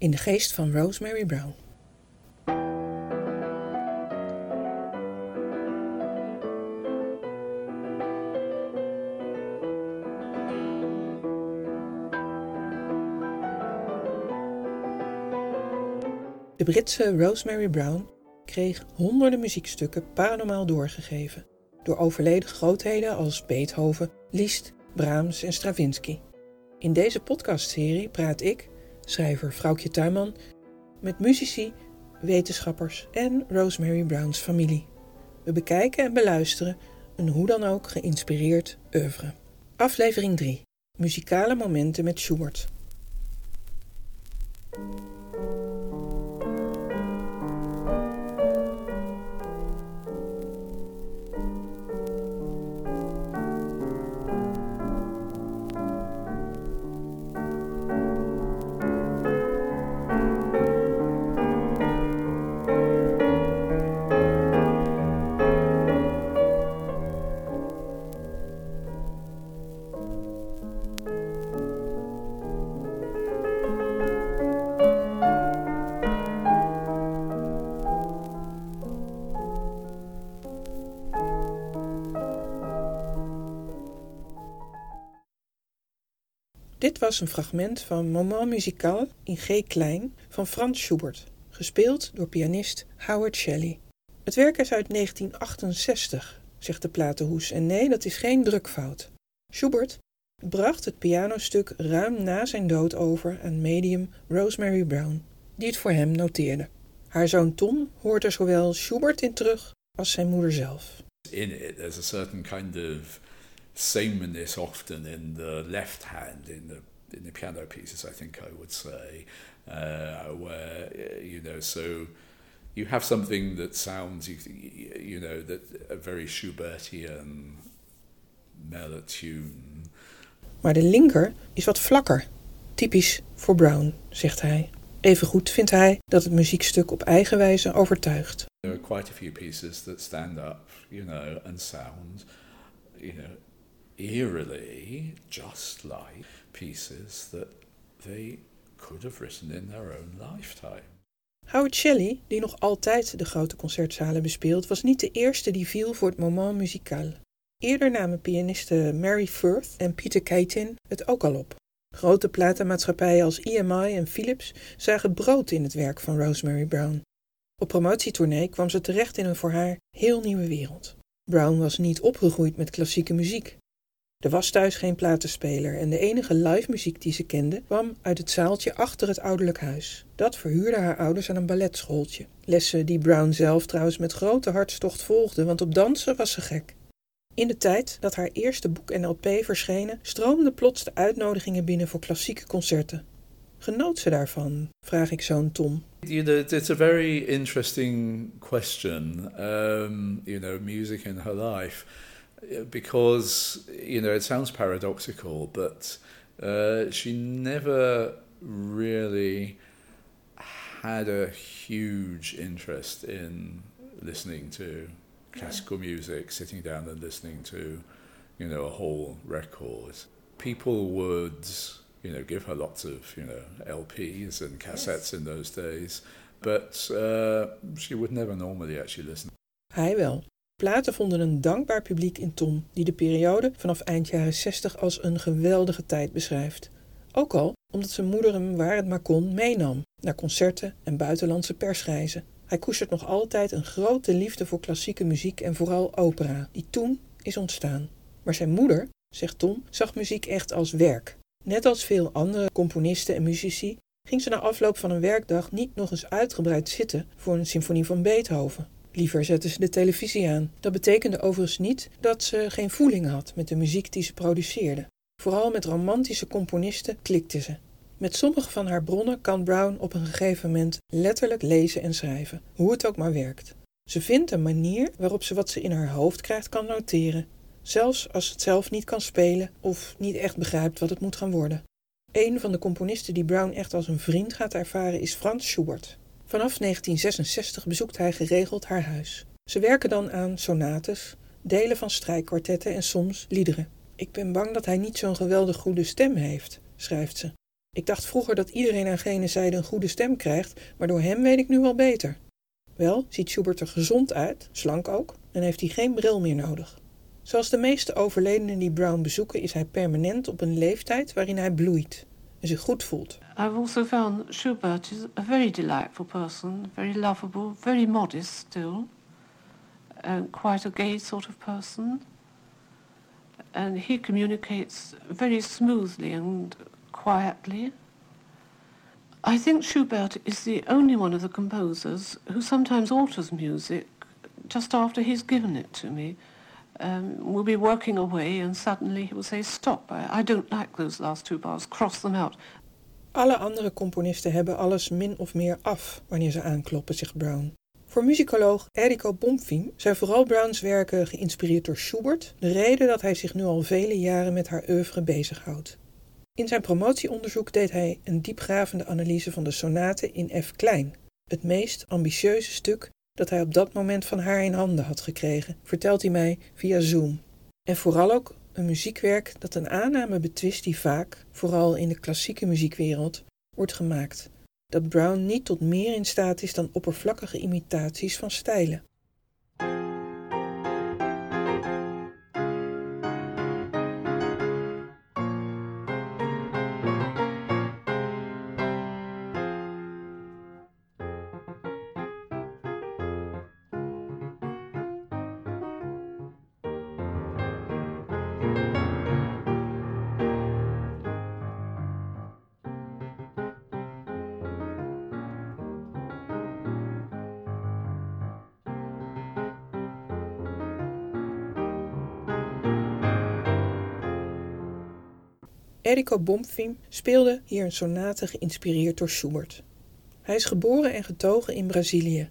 in de geest van Rosemary Brown. De Britse Rosemary Brown kreeg honderden muziekstukken paranormaal doorgegeven door overleden grootheden als Beethoven, Liszt, Brahms en Stravinsky. In deze podcastserie praat ik, schrijver Vrouwtje Tuinman, met muzici, wetenschappers en Rosemary Browns familie. We bekijken en beluisteren een hoe dan ook geïnspireerd oeuvre. Aflevering 3. Muzikale momenten met Schubert. Dit was een fragment van Moment Musical in G klein van Franz Schubert, gespeeld door pianist Howard Shelley. Het werk is uit 1968, zegt de platenhoes, en nee, dat is geen drukfout. Schubert bracht het pianostuk ruim na zijn dood over aan medium Rosemary Brown, die het voor hem noteerde. Haar zoon Tom hoort er zowel Schubert in terug als zijn moeder zelf. In it, a certain kind of sameness often in the left hand in the in the piano pieces. I think I would say, uh, where you know, so you have something that sounds, you, you know, that a very Schubertian melotune. Maar de linker is wat vlakker, typisch voor Brown, zegt hij. Evengoed vindt hij dat het muziekstuk op eigen wijze overtuigt. There are quite a few pieces that stand up, you know, and sound, you know, eerily just like pieces that they could have written in their own lifetime. Howard Shelley, die nog altijd de grote concertzalen bespeelt, was niet de eerste die viel voor het moment musical. Eerder namen pianisten Mary Firth en Peter Keitin het ook al op. Grote platenmaatschappijen als EMI en Philips zagen brood in het werk van Rosemary Brown. Op promotietournee kwam ze terecht in een voor haar heel nieuwe wereld. Brown was niet opgegroeid met klassieke muziek. Er was thuis geen platenspeler en de enige live muziek die ze kende kwam uit het zaaltje achter het ouderlijk huis. Dat verhuurden haar ouders aan een balletschooltje. Lessen die Brown zelf trouwens met grote hartstocht volgde, want op dansen was ze gek. In de tijd dat haar eerste boek en LP verschenen, stroomden plots de uitnodigingen binnen voor klassieke concerten. Genoot ze daarvan? vraag ik zoon Tom. You know, it's a very interesting question. Um, you know, music in her life. Because you know it sounds paradoxical, but uh, she never really had a huge interest in listening to classical music, sitting down and listening to you know a whole record. People would you know give her lots of you know LPs and cassettes yes. in those days, but uh, she would never normally actually listen. Hij wel. Platen vonden een dankbaar publiek in Tom, die de periode vanaf eind jaren 60 als een geweldige tijd beschrijft. Ook al omdat zijn moeder hem waar het maar kon meenam, naar concerten en buitenlandse persreizen. Hij koestert nog altijd een grote liefde voor klassieke muziek en vooral opera, die toen is ontstaan. Maar zijn moeder, zegt Tom, zag muziek echt als werk. Net als veel andere componisten en muzici ging ze na afloop van een werkdag niet nog eens uitgebreid zitten voor een symfonie van Beethoven. Liever zetten ze de televisie aan. Dat betekende overigens niet dat ze geen voeling had met de muziek die ze produceerde. Vooral met romantische componisten klikte ze. Met sommige van haar bronnen kan Brown op een gegeven moment letterlijk lezen en schrijven, hoe het ook maar werkt. Ze vindt een manier waarop ze wat ze in haar hoofd krijgt kan noteren, zelfs als ze het zelf niet kan spelen of niet echt begrijpt wat het moet gaan worden. Een van de componisten die Brown echt als een vriend gaat ervaren is Franz Schubert. Vanaf 1966 bezoekt hij geregeld haar huis. Ze werken dan aan sonates, delen van strijkkwartetten en soms liederen. Ik ben bang dat hij niet zo'n geweldig goede stem heeft, schrijft ze. Ik dacht vroeger dat iedereen aan gene zijde een goede stem krijgt, maar door hem weet ik nu wel beter. Wel ziet Schubert er gezond uit, slank ook, en heeft hij geen bril meer nodig. Zoals de meeste overledenen die Brown bezoeken, is hij permanent op een leeftijd waarin hij bloeit en zich goed voelt. I've also found that Schubert is a very delightful person, very lovable, very modest still, and quite a gay sort of person. And he communicates very smoothly and quietly. I think Schubert is the only one of the composers who sometimes alters music just after he's given it to me. Um, be working away and suddenly he will say, Stop, I, don't like those last two bars, cross them out. Alle andere componisten hebben alles min of meer af wanneer ze aankloppen, zegt Brown. Voor muzikoloog Eriko Bomfim zijn vooral Browns werken geïnspireerd door Schubert, de reden dat hij zich nu al vele jaren met haar oeuvre bezighoudt. In zijn promotieonderzoek deed hij een diepgravende analyse van de sonaten in F klein, het meest ambitieuze stuk dat hij op dat moment van haar in handen had gekregen, vertelt hij mij via Zoom. En vooral ook een muziekwerk dat een aanname betwist die vaak, vooral in de klassieke muziekwereld, wordt gemaakt: dat Brown niet tot meer in staat is dan oppervlakkige imitaties van stijlen. Eriko Bomfim speelde hier een sonate geïnspireerd door Schubert. Hij is geboren en getogen in Brazilië.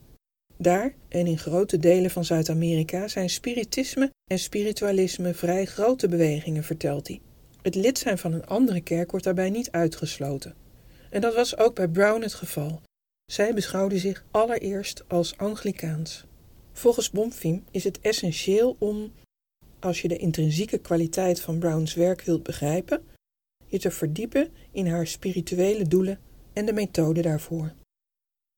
Daar en in grote delen van Zuid-Amerika zijn spiritisme en spiritualisme vrij grote bewegingen, vertelt hij. Het lid zijn van een andere kerk wordt daarbij niet uitgesloten. En dat was ook bij Brown het geval. Zij beschouwde zich allereerst als Anglikaans. Volgens Bomfim is het essentieel om, als je de intrinsieke kwaliteit van Browns werk wilt begrijpen, je te verdiepen in haar spirituele doelen en de methode daarvoor.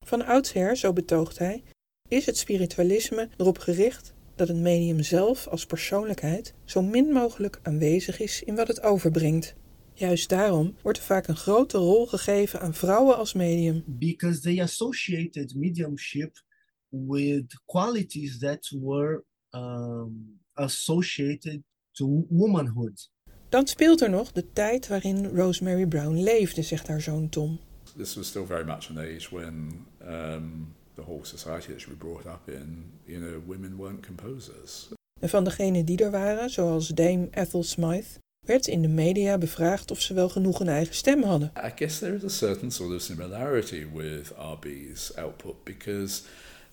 Van oudsher, zo betoogt hij, is het spiritualisme erop gericht dat het medium zelf als persoonlijkheid zo min mogelijk aanwezig is in wat het overbrengt. Juist daarom wordt er vaak een grote rol gegeven aan vrouwen als medium. Because they associated mediumship with qualities that were um, associated to womanhood. Dan speelt er nog de tijd waarin Rosemary Brown leefde, zegt haar zoon Tom. This was still very much an age when um, the whole society that she was brought up in, you know, women weren't composers. En van degenen die er waren, zoals Dame Ethel Smythe, werd in de media bevraagd of ze wel genoeg een eigen stem hadden. I guess there is a certain sort of similarity with RB's output because,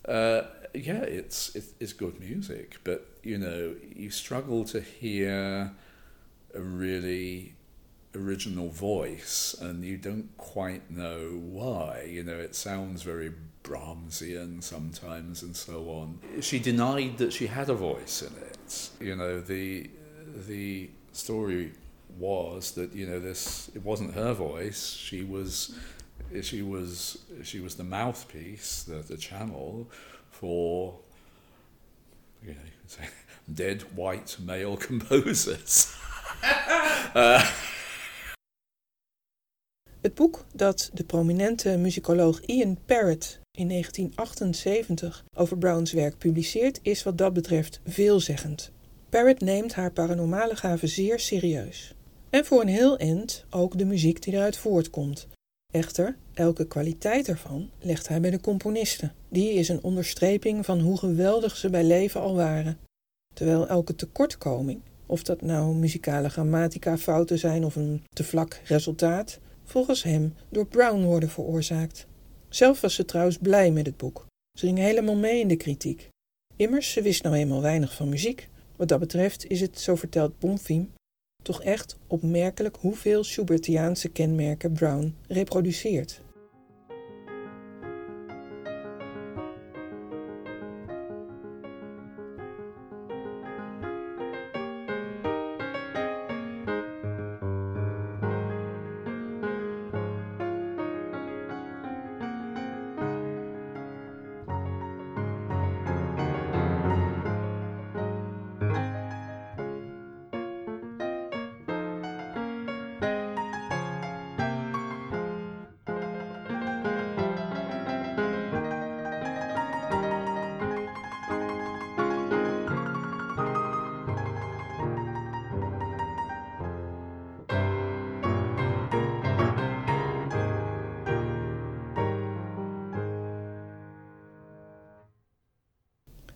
uh, yeah, it's, it's good music, but you know, you struggle to hear a really original voice and you don't quite know why. You know, it sounds very Brahmsian sometimes and so on. She denied that she had a voice in it. You know, the the story was that you know this it wasn't her voice. She was she was she was the mouthpiece, the the channel for you know dead white male composers. Uh. Het boek dat de prominente muzikoloog Ian Parrott in 1978 over Browns werk publiceert, is wat dat betreft veelzeggend. Parrott neemt haar paranormale gaven zeer serieus. En voor een heel eind ook de muziek die eruit voortkomt. Echter, elke kwaliteit ervan legt hij bij de componisten. Die is een onderstreping van hoe geweldig ze bij leven al waren. Terwijl elke tekortkoming of dat nou muzikale grammatica fouten zijn of een te vlak resultaat, volgens hem door Brown worden veroorzaakt. Zelf was ze trouwens blij met het boek. Ze ging helemaal mee in de kritiek. Immers, ze wist nou eenmaal weinig van muziek. Wat dat betreft is het, zo vertelt Bonfim, toch echt opmerkelijk hoeveel Schubertiaanse kenmerken Brown reproduceert.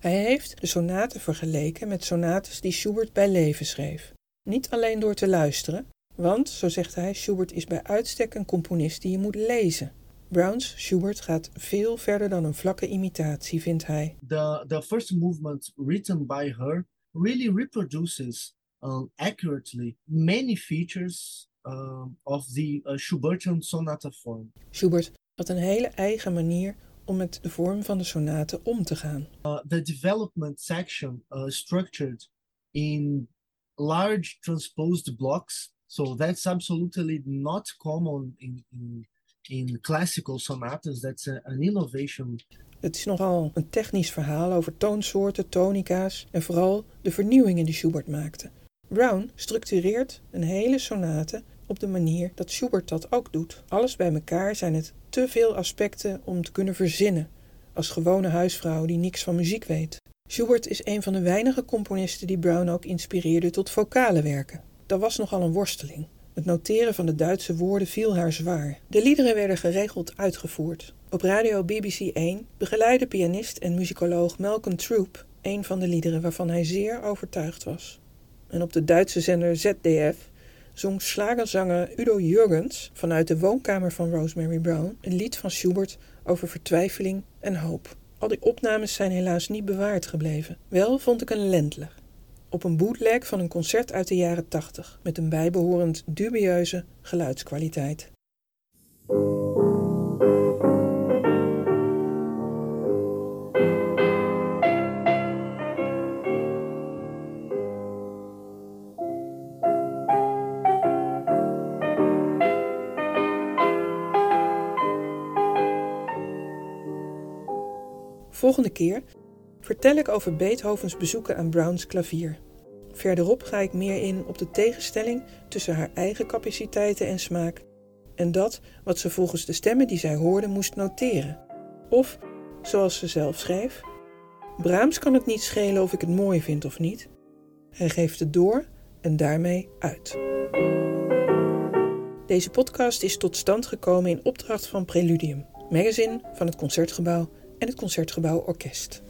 Hij heeft de sonaten vergeleken met sonates die Schubert bij leven schreef. Niet alleen door te luisteren, want, zo zegt hij, Schubert is bij uitstek een componist die je moet lezen. Browns Schubert gaat veel verder dan een vlakke imitatie, vindt hij. The, the first movement written by her really reproduces um, accurately many features um, of the uh, Schubertian sonata form. Schubert had een hele eigen manier om met de vorm van de sonate om te gaan. Uh, the development section uh, structured in large transposed blocks. So that's absolutely not common in, in, in classical sonatas. That's a, an innovation. Het is nogal een technisch verhaal over toonsoorten, tonica's en vooral de vernieuwingen die Schubert maakte. Brown structureert een hele sonate op de manier dat Schubert dat ook doet. Alles bij elkaar zijn het te veel aspecten om te kunnen verzinnen als gewone huisvrouw die niks van muziek weet. Schubert is een van de weinige componisten die Brown ook inspireerde tot vocale werken. Dat was nogal een worsteling. Het noteren van de Duitse woorden viel haar zwaar. De liederen werden geregeld uitgevoerd. Op radio BBC 1 begeleidde pianist en muzikoloog Malcolm Troop een van de liederen waarvan hij zeer overtuigd was. En op de Duitse zender ZDF zong slagerzanger Udo Jurgens vanuit de woonkamer van Rosemary Brown een lied van Schubert over vertwijfeling en hoop. Al die opnames zijn helaas niet bewaard gebleven. Wel vond ik een Lendler. Op een bootleg van een concert uit de jaren 80 met een bijbehorend dubieuze geluidskwaliteit. Volgende keer vertel ik over Beethovens bezoeken aan Browns klavier. Verderop ga ik meer in op de tegenstelling tussen haar eigen capaciteiten en smaak en dat wat ze volgens de stemmen die zij hoorde moest noteren. Of, zoals ze zelf schreef, Brahms kan het niet schelen of ik het mooi vind of niet. Hij geeft het door en daarmee uit. Deze podcast is tot stand gekomen in opdracht van Preludium, magazine van het Concertgebouw en het Concertgebouw Orkest.